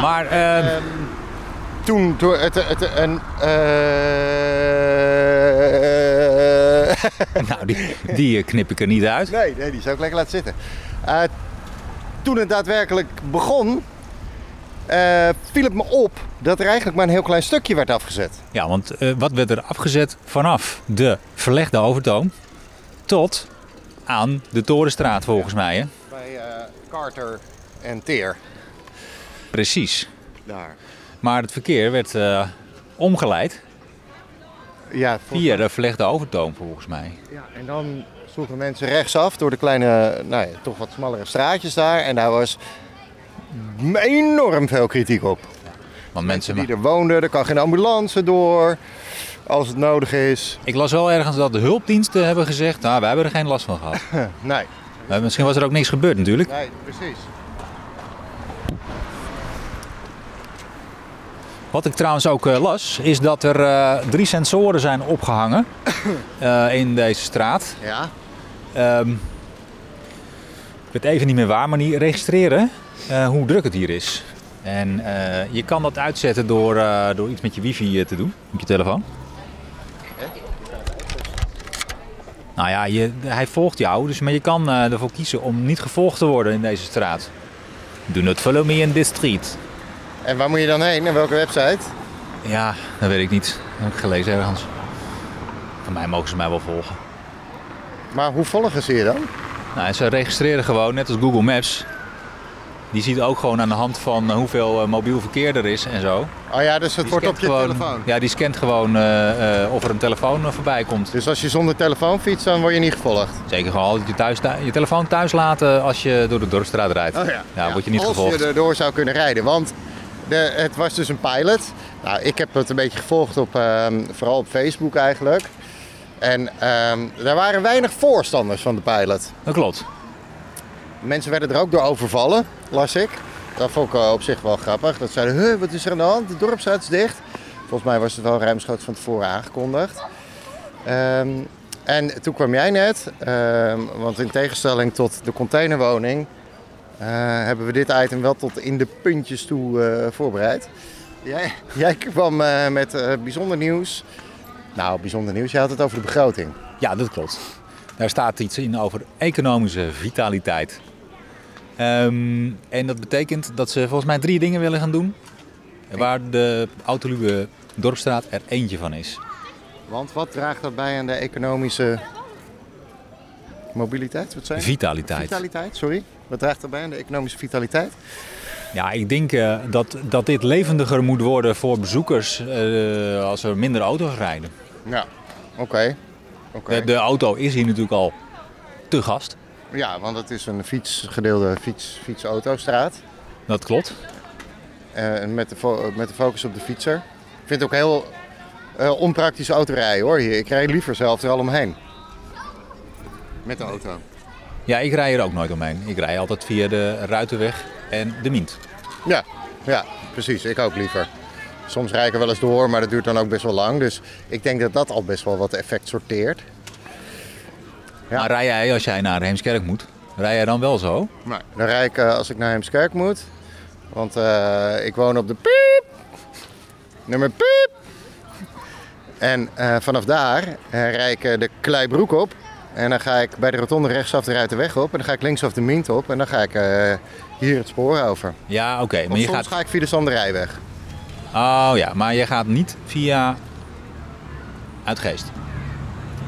maar eh, Ehm, toen door het, het, een, eh, nou, die, die knip ik er niet uit. nee, nee, die zou ik lekker laten zitten. Toen het daadwerkelijk begon, eh, viel het me op dat er eigenlijk maar een heel klein stukje werd afgezet. Ja, want eh, wat werd er afgezet vanaf de verlegde overtoom tot aan de Torenstraat volgens mij. Hè? Bij eh, Carter en Teer. Precies. Daar. Maar het verkeer werd eh, omgeleid Ja, via de verlegde overtoom volgens mij. Ja, en dan sloegen mensen rechtsaf door de kleine, nou ja, toch wat smallere straatjes daar. En daar was enorm veel kritiek op. Want mensen, Die er woonden, er kan geen ambulance door als het nodig is. ik las wel ergens dat de hulpdiensten hebben gezegd, nou, wij hebben er geen last van gehad. Nee, Eh, misschien was er ook niks gebeurd natuurlijk. nee, precies. Wat ik trouwens ook eh, las, is dat er eh, drie sensoren zijn opgehangen eh, in deze straat. Ja, Ehm, ik weet even niet meer waar, maar die registreren eh, hoe druk het hier is. En eh, je kan dat uitzetten door, eh, door iets met je wifi te doen op je telefoon. Nou ja, je, hij volgt jou, dus, maar je kan ervoor kiezen om niet gevolgd te worden in deze straat. Do not follow me in this street. en waar moet je dan heen? En welke website? Ja, dat weet ik niet. Dat heb ik gelezen ergens. Van mij mogen ze mij wel volgen. Maar hoe volgen ze je dan? Nou, ze registreren gewoon, net als Google Maps. Die ziet ook gewoon aan de hand van eh, hoeveel eh, mobiel verkeer er is en zo. Oh ja, dus het Die wordt op je gewoon, telefoon. Ja, die scant gewoon eh, of er een telefoon voorbij komt. Dus als je zonder telefoon fietst, dan word je niet gevolgd. Zeker gewoon altijd je, thuis, je telefoon thuis laten als je door de dorpstraat rijdt. Oh ja. Ja, word je niet als gevolgd. je erdoor zou kunnen rijden. Want de, het was dus een pilot. Nou, ik heb het een beetje gevolgd op, ehm, vooral op Facebook eigenlijk. En ehm er waren weinig voorstanders van de pilot. Dat klopt. Mensen werden er ook door overvallen, las ik. Dat vond ik eh, op zich wel grappig. Dat zeiden, huh, wat is er aan de hand? De dorpstraat is dicht. Volgens mij was het wel ruimschoots van tevoren aangekondigd. Ehm, en toen kwam jij net, ehm, want in tegenstelling tot de containerwoning... eh, hebben we dit item wel tot in de puntjes toe eh, voorbereid. Jij, jij kwam met bijzonder nieuws. Nou, bijzonder nieuws. Je had het over de begroting. Ja, dat klopt. Daar staat iets in over economische vitaliteit. Ehm, en dat betekent dat ze volgens mij drie dingen willen gaan doen. Waar de Autoluwe Dorpstraat er eentje van is. Want wat draagt dat bij aan de economische mobiliteit? Wat zei je? Vitaliteit. Vitaliteit, sorry. Wat draagt dat bij aan de economische vitaliteit? Ja, ik denk eh, dat, dat dit levendiger moet worden voor bezoekers eh, als er minder auto's rijden. Ja, oké. Oké. De, de auto is hier natuurlijk al te gast. Ja, want het is een fiets, gedeelde fiets, fiets-autostraat. Dat klopt. Eh, met, de met de focus op de fietser. Ik vind het ook heel eh, onpraktisch autorijden hoor. Hier. Ik rijd liever zelf er al omheen. Met de auto. Ja, ik rij er ook nooit omheen. Ik rij altijd via de Ruitenweg en de Mient. Ja, ja, precies. Ik ook liever. Soms rijd ik er wel eens door, maar dat duurt dan ook best wel lang. Dus ik denk dat dat al best wel wat effect sorteert. Maar rij jij als jij naar Heemskerk moet, rij jij dan wel zo? Nee. Dan rijd ik eh, als ik naar Heemskerk moet. Want eh, ik woon op de piep. Nummer piep. En eh, vanaf daar eh, rijd ik de Kleibroek op. En dan ga ik bij de rotonde rechtsaf de Ruitenweg op. En dan ga ik linksaf de Mint op. En dan ga ik hier het spoor over. Ja, oké. Maar je soms gaat... ga ik via de Sanderijweg. Oh ja, maar je gaat niet via Uitgeest.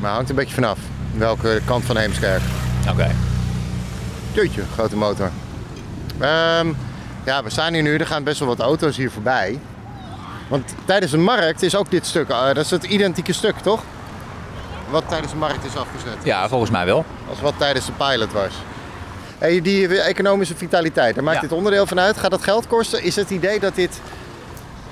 Maar hangt een beetje vanaf. Welke kant van Heemskerk. Oké. Jeetje, grote motor. Ehm, ja, we staan hier nu. Er gaan best wel wat auto's hier voorbij. Want tijdens de markt is ook dit stuk, eh, dat is het identieke stuk, toch? Wat tijdens de markt is afgezet. Ja, volgens mij wel. Als wat tijdens de pilot was. Hey, die economische vitaliteit, daar maakt Ja. dit onderdeel van uit. Gaat dat geld kosten? Is het idee dat dit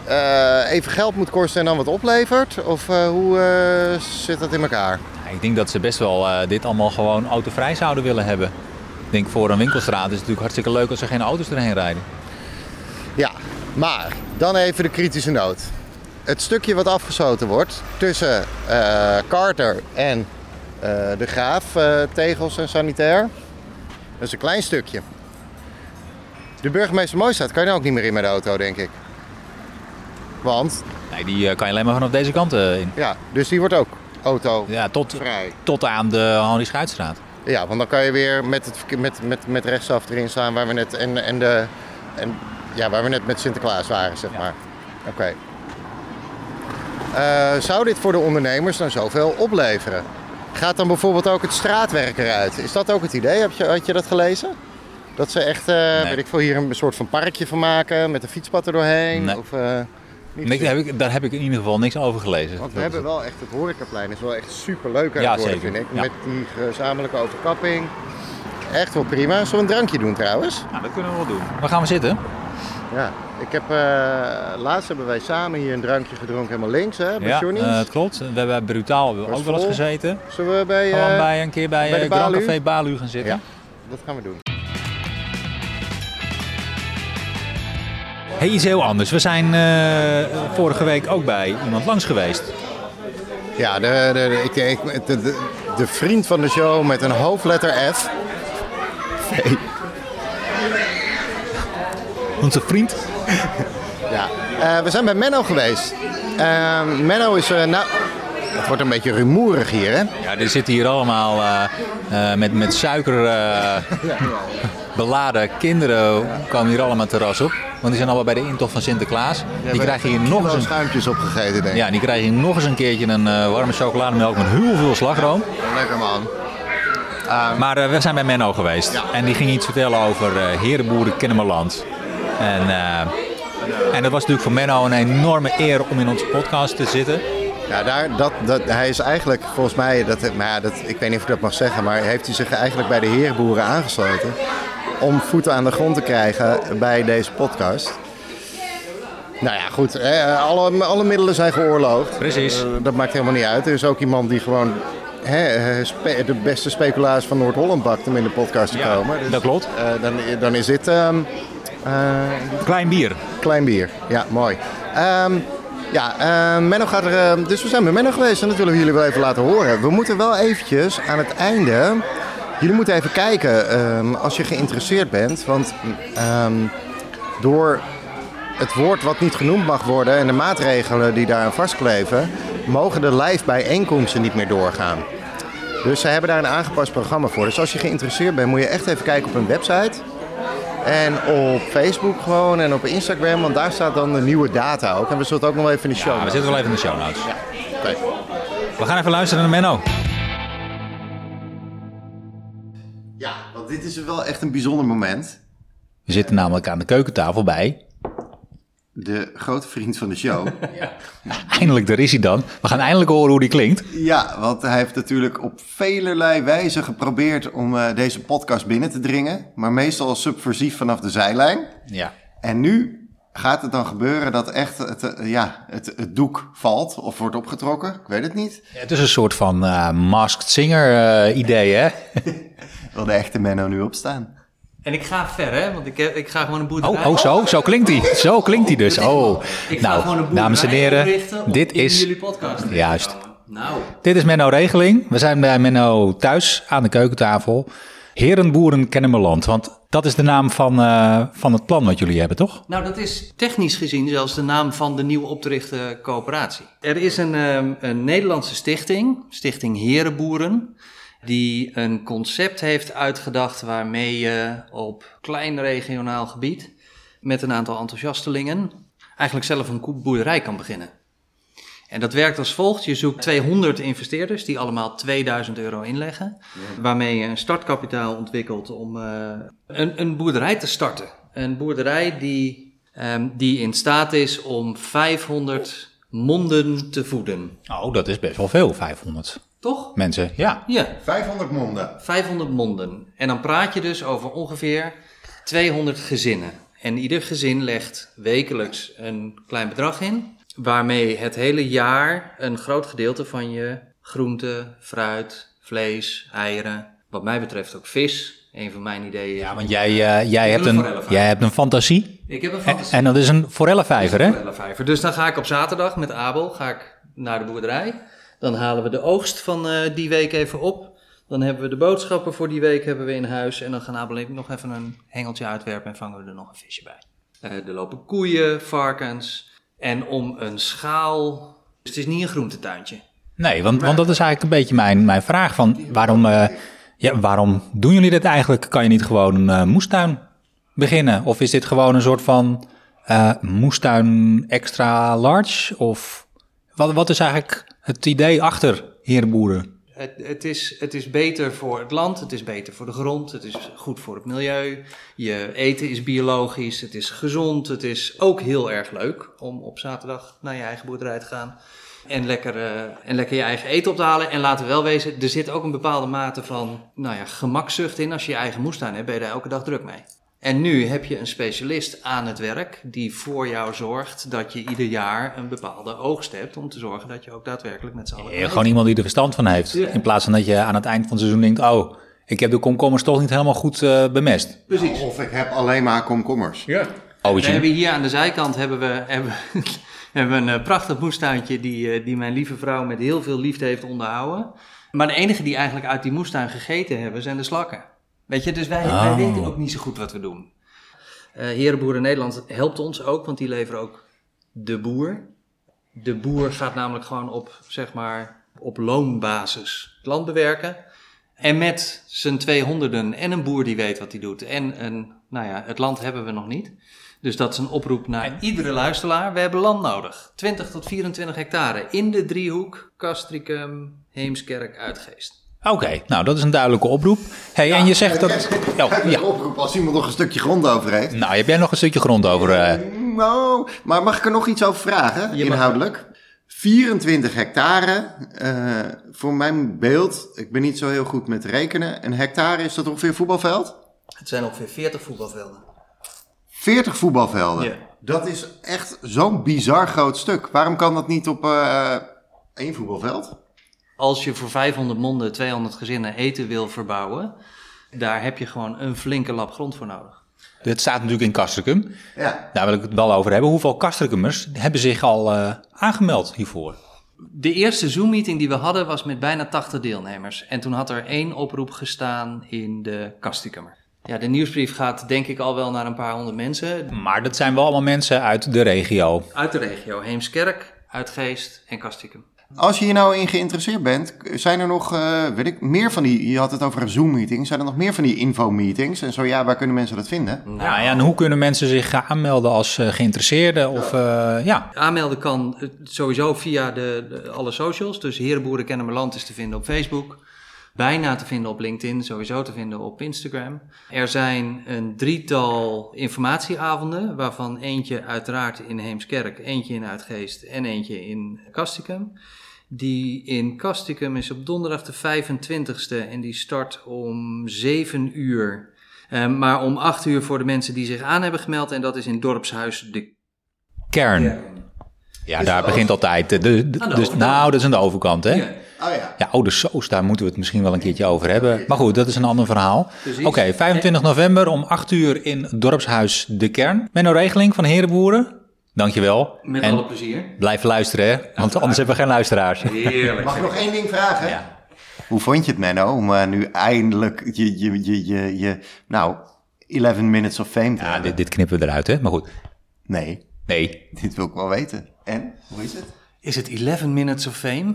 eh, even geld moet kosten en dan wat oplevert? Of eh, hoe eh, zit dat in elkaar? Ik denk dat ze best wel eh, dit allemaal gewoon autovrij zouden willen hebben. Ik denk voor een winkelstraat is het natuurlijk hartstikke leuk als er geen auto's erheen rijden. Ja, maar dan even de kritische noot. Het stukje wat afgesloten wordt tussen eh, Carter en eh, de Graaf, tegels en sanitair. Dat is een klein stukje. De burgemeester Mooistraat kan je nou ook niet meer in met de auto, denk ik. Want, Nee, die kan je alleen maar vanaf deze kant in. ja, dus die wordt ook auto Ja, tot, vrij. tot aan de Henri Schuitstraat. Ja, want dan kan je weer met, het, met, met, met rechtsaf erin staan waar we net, en, en de, en, ja, waar we net met Sinterklaas waren, zeg maar. Oké. Eh, zou dit voor de ondernemers dan zoveel opleveren? Gaat dan bijvoorbeeld ook het straatwerk eruit? Is dat ook het idee? Heb je, had je dat gelezen? Dat ze echt, eh, weet ik veel, hier een soort van parkje van maken met een fietspad er doorheen? Nee. Of, eh, daar, heb ik, daar heb ik in ieder geval niks over gelezen. Want we Dat- hebben wel echt het horecaplein is wel echt super leuk aan Ja, het worden, zeker. vind ik. Ja. Met die gezamenlijke overkapping. Echt wel prima. Zullen we een drankje doen trouwens? Nou, dat kunnen we wel doen. Waar gaan we zitten? Ja. Ik heb, eh, laatst hebben wij samen hier een drankje gedronken helemaal links, hè, bij ja, Johnny's. eh, het klopt. We hebben bij Brutaal ook wel eens gezeten. Zullen we bij, eh, bij een keer bij, bij de eh, Grand? Café Balu gaan zitten. Ja, dat gaan we doen. Hey, iets heel anders. We zijn eh, vorige week ook bij iemand langs geweest. Ja, de, de, de, ik, ik- de, de, de vriend van de show met een hoofdletter F. V. Onze vriend. Ja. Eh, we zijn bij Menno geweest. Eh, Menno is, eh, nou, het wordt een beetje rumoerig hier, hè? Ja, er zitten hier allemaal eh, eh, met, met suiker eh, beladen kinderen komen hier allemaal terras op. Want die zijn allemaal bij de intocht van Sinterklaas. Die krijgen hier nog eens een, schuimpjes opgegeten, denk ik. ja, die krijgen hier nog eens een keertje een warme chocolademelk met heel veel slagroom. Lekker man. Maar eh, we zijn bij Menno geweest. Ja. En die ging iets vertellen over Herenboeren Kennemerland. En, en dat was natuurlijk voor Menno een enorme eer om in onze podcast te zitten. Ja, daar, dat, dat, hij is eigenlijk volgens mij, dat, maar ja, dat, ik weet niet of ik dat mag zeggen, maar heeft hij zich eigenlijk bij de herenboeren aangesloten om voeten aan de grond te krijgen bij deze podcast. Nou ja, goed, hè, alle, alle middelen zijn geoorloofd. Precies. Eh, dat maakt helemaal niet uit. Er is ook iemand die gewoon hè, eh, de beste speculaas van Noord-Holland bakt om in de podcast te Ja, komen. Dus, dat klopt. eh, dan, dan is dit eh, Klein bier. Klein bier, ja, mooi. Ehm, ja, ehm, Menno gaat er... ehm, dus we zijn bij Menno geweest en dat willen we jullie wel even laten horen. We moeten wel eventjes aan het einde... Jullie moeten even kijken ehm, als je geïnteresseerd bent. Want ehm, door het woord wat niet genoemd mag worden... en de maatregelen die daaraan vastkleven... mogen de live bijeenkomsten niet meer doorgaan. Dus ze hebben daar een aangepast programma voor. Dus als je geïnteresseerd bent, moet je echt even kijken op hun website... En op Facebook gewoon en op Instagram, want daar staat dan de nieuwe data ook. En we zullen het ook nog even in de show. Ja, we zitten wel even in de show notes. Oké. We gaan even luisteren naar Menno. Ja, want dit is wel echt een bijzonder moment. We zitten namelijk aan de keukentafel bij. De grote vriend van de show. Eindelijk, daar is hij dan. We gaan eindelijk horen hoe die klinkt. ja, want hij heeft natuurlijk op velerlei wijze geprobeerd om eh, deze podcast binnen te dringen. Maar meestal subversief vanaf de zijlijn. Ja. En nu gaat het dan gebeuren dat echt het, eh, ja, het, het doek valt of wordt opgetrokken. Ik weet het niet. Het is een soort van eh, masked singer eh, idee, hè? Wil de echte Menno nu opstaan? En ik ga ver, hè? Want ik, heb- ik ga gewoon een boerderij... Oh, oh zo, zo klinkt hij. Zo klinkt hij dus. Oh, Ik ga gewoon een nou, dames en heren, dit is jullie podcast juist. Nou, Dit is Menno Regeling. We zijn bij Menno thuis aan de keukentafel. Herenboeren Kennemerland, want dat is de naam van, eh, van het plan wat jullie hebben, toch? nou, dat is technisch gezien zelfs de naam van de nieuw op te richten coöperatie. Er is een, ehm, een Nederlandse stichting, Stichting Herenboeren, die een concept heeft uitgedacht waarmee je op klein regionaal gebied met een aantal enthousiastelingen eigenlijk zelf een boerderij kan beginnen. En dat werkt als volgt. Je zoekt 200 investeerders die allemaal 2000 euro inleggen. Waarmee je een startkapitaal ontwikkelt om eh, een, een boerderij te starten. Een boerderij die, ehm, die in staat is om 500 monden te voeden. Oh, dat is best wel veel, 500 Toch? mensen. Ja, Ja, 500 monden. 500 monden. En dan praat je dus over ongeveer 200 gezinnen. En ieder gezin legt wekelijks een klein bedrag in, waarmee het hele jaar een groot gedeelte van je groente, fruit, vlees, eieren, wat mij betreft ook vis, een van mijn ideeën. Ja, want jij, eh, jij, hebt een jij hebt een fantasie. Ik heb een En, fantasie. en dat is een forellenvijver, hè? Forellenvijver. Dus dan ga ik op zaterdag met Abel ga ik naar de boerderij. Dan halen we de oogst van eh, die week even op. Dan hebben we de boodschappen voor die week hebben we in huis. En dan gaan Abel nog even een hengeltje uitwerpen en vangen we er nog een visje bij. Eh, er lopen koeien, varkens. En om een schaal... Dus het is niet een groentetuintje. Nee, want, want dat is eigenlijk een beetje mijn, mijn vraag van waarom, eh, ja, waarom doen jullie dit eigenlijk? Kan je niet gewoon een moestuin beginnen? Of is dit gewoon een soort van moestuin extra large? Of wat, wat is eigenlijk het idee achter Herenboeren? Het, het, is, het is beter voor het land, het is beter voor de grond, het is goed voor het milieu. Je eten is biologisch, het is gezond, het is ook heel erg leuk om op zaterdag naar je eigen boerderij te gaan. En lekker, eh, en lekker je eigen eten op te halen. En laten we wel wezen, er zit ook een bepaalde mate van nou ja, gemakzucht in. Als je je eigen moestuin hebt, ben je daar elke dag druk mee. En nu heb je een specialist aan het werk die voor jou zorgt dat je ieder jaar een bepaalde oogst hebt. Om te zorgen dat je ook daadwerkelijk met z'n allen. Eh, Gewoon iemand die er verstand van heeft. Ja. In plaats van dat je aan het eind van het seizoen denkt, oh, ik heb de komkommers toch niet helemaal goed eh, bemest. Precies. Of ik heb alleen maar komkommers. Ja. Oh, We hebben hier aan de zijkant hebben we, hebben, een eh, prachtig moestuintje die, eh, die mijn lieve vrouw met heel veel liefde heeft onderhouden. Maar de enige die eigenlijk uit die moestuin gegeten hebben zijn de slakken. Weet je, dus wij, wij Oh. weten ook niet zo goed wat we doen. Eh Herenboeren Nederland helpt ons ook, want die leveren ook de boer. De boer gaat namelijk gewoon op, zeg maar, op loonbasis het land bewerken. En met zijn twee honderden en een boer die weet wat hij doet. En een, nou ja, het land hebben we nog niet. Dus dat is een oproep naar iedere luisteraar. We hebben land nodig. 20 tot 24 hectare in de driehoek Castricum, Heemskerk, Uitgeest. Oké, nou dat is een duidelijke oproep. Hey, en je zegt dat... Ja. een oproep als iemand nog een stukje grond over heeft. Nou, heb jij nog een stukje grond over? eh, Nou, maar mag ik er nog iets over vragen, Je mag- inhoudelijk? 24 hectare, eh, voor mijn beeld, ik ben niet zo heel goed met rekenen. Een hectare is dat ongeveer een voetbalveld? Het zijn ongeveer 40 voetbalvelden. 40 voetbalvelden. Ja. Dat is echt zo'n bizar groot stuk. Waarom kan dat niet op eh, één voetbalveld? Als je voor 500 monden, 200 gezinnen eten wil verbouwen, daar heb je gewoon een flinke lap grond voor nodig. dit staat natuurlijk in Castricum. Ja. Daar wil ik het wel over hebben. Hoeveel Castricumers hebben zich al eh, aangemeld hiervoor? De eerste Zoom-meeting die we hadden was met bijna 80 deelnemers. En toen had er één oproep gestaan in de Kastikummer. Ja, de nieuwsbrief gaat denk ik al wel naar een paar honderd mensen. Maar dat zijn wel allemaal mensen uit de regio. Uit de regio Heemskerk, Uitgeest en Kastikum. Als je hier nou in geïnteresseerd bent, zijn er nog, eh, weet ik, meer van die, je had het over een Zoom-meeting, zijn er nog meer van die info-meetings? En zo ja, waar kunnen mensen dat vinden? Nou ja, en hoe kunnen mensen zich aanmelden als eh, geïnteresseerden? Of eh, ja, Aanmelden kan sowieso via de, de- alle socials. Dus Herenboeren Kennen Mijn Land is te vinden op Facebook. Bijna te vinden op LinkedIn, sowieso te vinden op Instagram. Er zijn een drietal informatieavonden, waarvan eentje uiteraard in Heemskerk, eentje in Uitgeest en eentje in Castricum. Die in Castricum is op donderdag de 25ste en die start om 7 uur. Eh, maar om 8 uur voor de mensen die zich aan hebben gemeld en dat is in Dorpshuis de kern. Ja, daar begint altijd. De, de- de- Aan de dus, nou, dat is aan de overkant, hè? Ja. Oh ja. Ja, oh, de soos, daar moeten we het misschien wel een keertje over hebben. Maar goed, dat is een ander verhaal. Oké, 25 november om 8 uur in Dorpshuis De Kern. Menno Regeling van Herenboeren, dankjewel. Met en alle plezier. blijf luisteren, hè? want anders hebben we geen luisteraars. Heerlijk. Mag ik nog één ding vragen? Ja. Hoe vond je het, Menno, om eh, nu eindelijk je, je, je, je, je, nou, 11 minutes of fame te Ja, hebben? dit, dit knippen we eruit, hè? Maar goed, Nee, nee. dit wil ik wel weten. En, hoe is het? Is het 11 Minutes of Fame?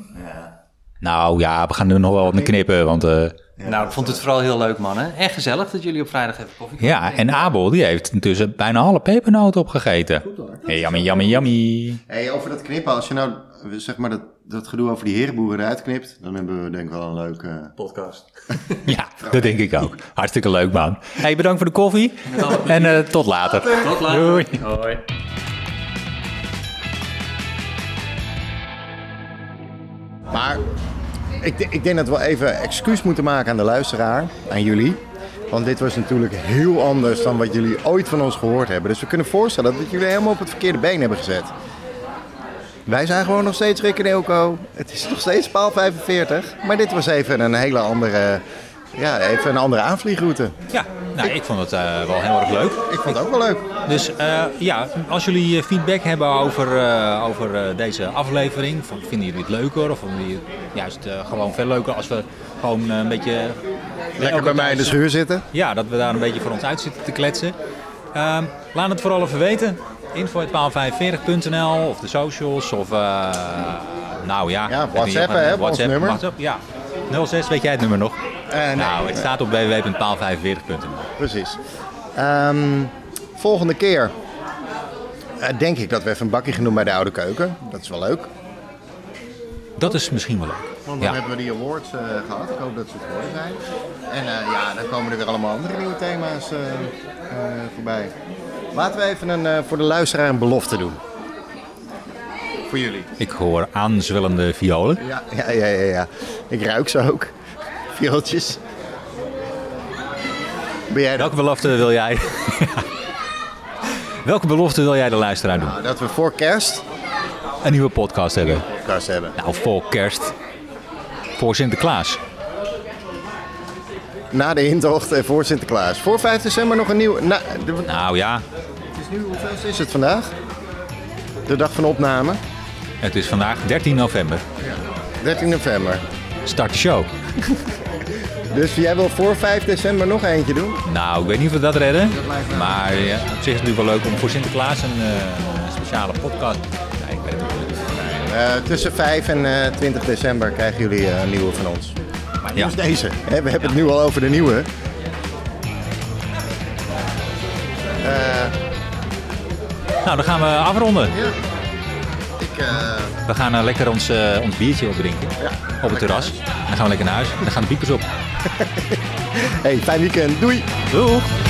Nou ja, we gaan er nog wel wat mee knippen, want... eh, nou, ik vond het vooral heel leuk, mannen. En gezellig dat jullie op vrijdag even koffie ja, en Abel, die heeft intussen bijna alle pepernoten opgegeten. Hey, yummy, yummy, yummy. Hey, over dat knippen, als je nou, zeg maar, dat, dat gedoe over die herenboeren eruit knipt, dan hebben we denk ik wel een leuke... podcast. Ja, dat denk ik ook. Hartstikke leuk, man. Hey, bedankt voor de koffie. En eh, tot later. Tot later. Doei. Hoi. Maar ik, ik denk dat we even excuus moeten maken aan de luisteraar, aan jullie. Want dit was natuurlijk heel anders dan wat jullie ooit van ons gehoord hebben. Dus we kunnen voorstellen dat jullie helemaal op het verkeerde been hebben gezet. Wij zijn gewoon nog steeds Rick en Eelco. Het is nog steeds paal 45. Maar dit was even een hele andere ja, even een andere aanvliegroute. Ja, nou, ik vond het eh, wel heel erg leuk. Ik vond het ook wel leuk. Dus eh, ja, als jullie eh, feedback hebben over, over deze aflevering, van, vinden jullie het leuker of vinden jullie het juist gewoon veel leuker als we gewoon een beetje... Lekker bij mij in de schuur zitten. Ja, dat we daar een beetje voor ons uit zitten te kletsen. Ehm, laat het vooral even weten. info.paal45.nl of de socials of... nou ja... Ja, WhatsApp, hè, ons WhatsApp, nummer. WhatsApp, ja. 06, weet jij het nummer nog? Eh, nee. nou, het staat op www.paal45.nl. Precies. Ehm, volgende keer eh, denk ik dat we even een bakje gaan doen bij de oude keuken. Dat is wel leuk. Dat is misschien wel leuk. Want dan Ja. hebben we die awards eh, gehad. Ik hoop dat ze het geworden zijn. En ja, dan komen er weer allemaal andere nieuwe thema's voorbij. Laten we even een, voor de luisteraar een belofte doen. Voor jullie. Ik hoor aanzwellende violen. Ja, ja, ja, ja. ja. Ik ruik ze ook. Viooltjes. Ben jij? Welke belofte wil jij? Welke belofte wil jij de luisteraar doen? Nou, dat we voor kerst Een nieuwe podcast hebben. een podcast hebben. Nou, voor kerst. Voor Sinterklaas. Na de intocht en voor Sinterklaas. Voor 5 december nog een nieuwe... Nou, de- Nou ja, het is nu, hoeveel is het vandaag? De dag van opname. Het is vandaag 13 november. 13 november. Start de show. Dus jij wil voor 5 december nog eentje doen? Nou, ik weet niet of we dat redden. Maar ja, op zich is het natuurlijk wel leuk om voor Sinterklaas een, eh, speciale podcast. Nee, ik weet het niet. Eh, tussen 5 en eh, 20 december krijgen jullie eh, een nieuwe van ons. Maar Ja. nieuws deze. Hè, we hebben het nu al over de nieuwe. Eh, Nou, dan gaan we afronden. Eh, We gaan eh, lekker ons, eh, ons biertje opdrinken. Op het terras. Dan gaan we lekker naar huis. Dan gaan de piepers op. Hey, fijn weekend. Doei! Doeg!